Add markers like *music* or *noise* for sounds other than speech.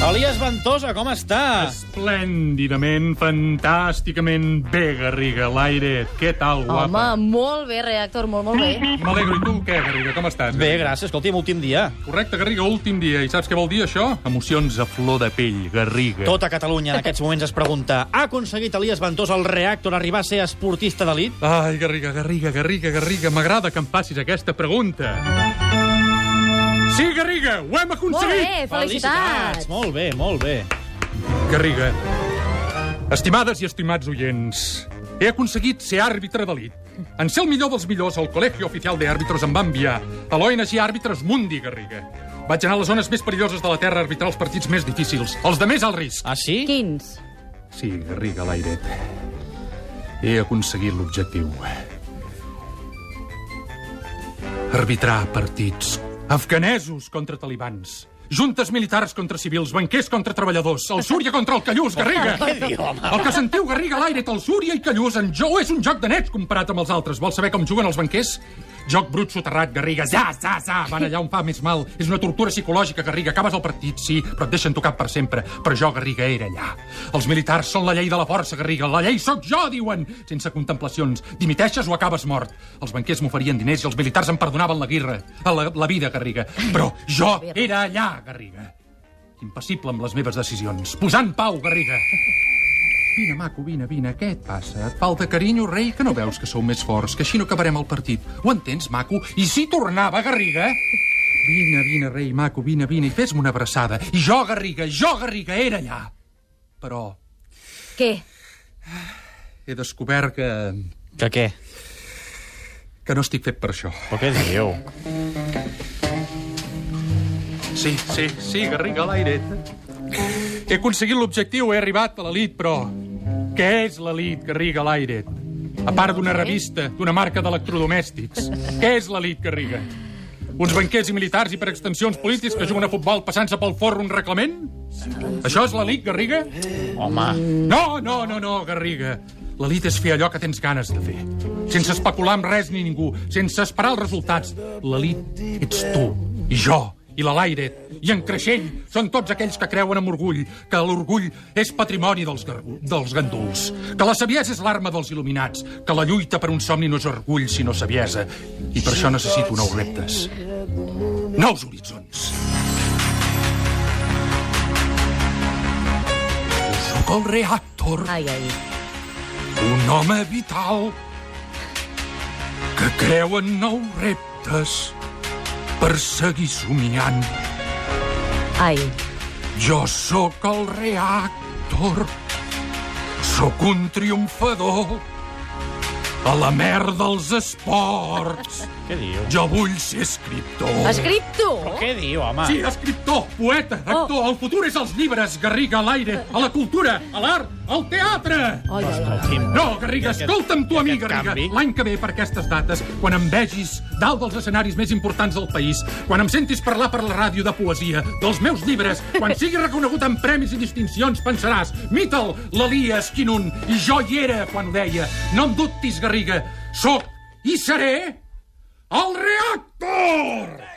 Elias Ventosa, com està? Esplèndidament, fantàsticament bé, Garriga, l'aire. Què tal, guapa? Home, molt bé, Reactor, molt, molt bé. M'alegro. I tu què, Garriga? Com estàs? Bé, gràcies. Escolti'm, últim dia. Correcte, Garriga, últim dia. I saps què vol dir, això? Emocions a flor de pell, Garriga. Tota Catalunya en *laughs* aquests moments es pregunta ha aconseguit Elias Ventosa el reactor arribar a ser esportista d'elit? Ai, Garriga, Garriga, Garriga, Garriga, m'agrada que em facis aquesta pregunta. Sí, Garriga, ho hem Molt aconseguit! bé, felicitats. Molt bé, molt bé. Garriga, estimades i estimats oients, he aconseguit ser àrbitre d'elit. En ser el millor dels millors, el Col·legi Oficial de Àrbitres em va enviar a l'ONG Àrbitres Mundi, Garriga. Vaig anar a les zones més perilloses de la Terra a arbitrar els partits més difícils, els de més alt risc. Ah, sí? Quins? Sí, Garriga, l'airet. He aconseguit l'objectiu. Arbitrar partits afganesos contra talibans, juntes militars contra civils, banquers contra treballadors, el Súria contra el Callús, Garriga! El que sentiu, Garriga, a l'aire, el Súria i Callús en jo és un joc de nets comparat amb els altres. Vols saber com juguen els banquers? Joc brut soterrat, Garriga, za, za, za, van allà on fa més mal. És una tortura psicològica, Garriga, acabes el partit, sí, però et deixen tocat per sempre. Però jo, Garriga, era allà. Els militars són la llei de la força, Garriga. La llei sóc jo, diuen, sense contemplacions. Dimiteixes o acabes mort. Els banquers m'oferien diners i els militars em perdonaven la guirra, la, la vida, Garriga. Però jo era allà, Garriga. Impassible amb les meves decisions. Posant pau, Garriga. Vine, maco, vine, vine. Què et passa? Et falta carinyo, rei, que no veus que sou més forts, que així no acabarem el partit. Ho entens, maco? I si tornava, Garriga? Vine, vine, rei, maco, vine, vine, i fes-me una abraçada. I jo, Garriga, jo, Garriga, era allà. Però Què? he descobert que... Que què? que no estic fet per això. Però què diu? Sí, sí, sí, Garriga, a l'aire. He aconseguit l'objectiu, he arribat a l'elit, però... Què és l'elit, Garriga, a l'aire? A part d'una revista, d'una marca d'electrodomèstics. Què és l'elit, Garriga? Uns banquers i militars i per extensions polítics que juguen a futbol passant-se pel forro un reglament? Això és l'elit, Garriga? Home, No, no, no, no, Garriga. L'elit és fer allò que tens ganes de fer. Sense especular amb res ni ningú, sense esperar els resultats. L'elit ets tu, i jo, i la Laire, i en creixell són tots aquells que creuen amb orgull que l'orgull és patrimoni dels, dels ganduls, que la saviesa és l'arma dels il·luminats, que la lluita per un somni no és orgull, sinó saviesa. I per això necessito nous reptes, nous horitzons. Soc el reactor, Ai, ai. un home vital que creu en nous reptes per seguir somiant. Ai. Jo sóc el reactor, sóc un triomfador a la merda dels esports. Què diu? Jo vull ser escriptor. Escriptor? Però què diu, home? Sí, escriptor, poeta, actor. El futur és als llibres, Garriga, a l'aire, a la cultura, a l'art, al teatre. Ai, ai, ai. Escolti'm. No, Garriga, Aquest- escolta'm tu a mi, Garriga. L'any que ve, per aquestes dates, quan em vegis dalt dels escenaris més importants del país, quan em sentis parlar per la ràdio de poesia, dels meus llibres, quan sigui reconegut amb premis i distincions, pensaràs, mita'l, l'Elias Quinun, i jo hi era quan ho deia. No em dubtis, Garriga, sóc i seré el reactor!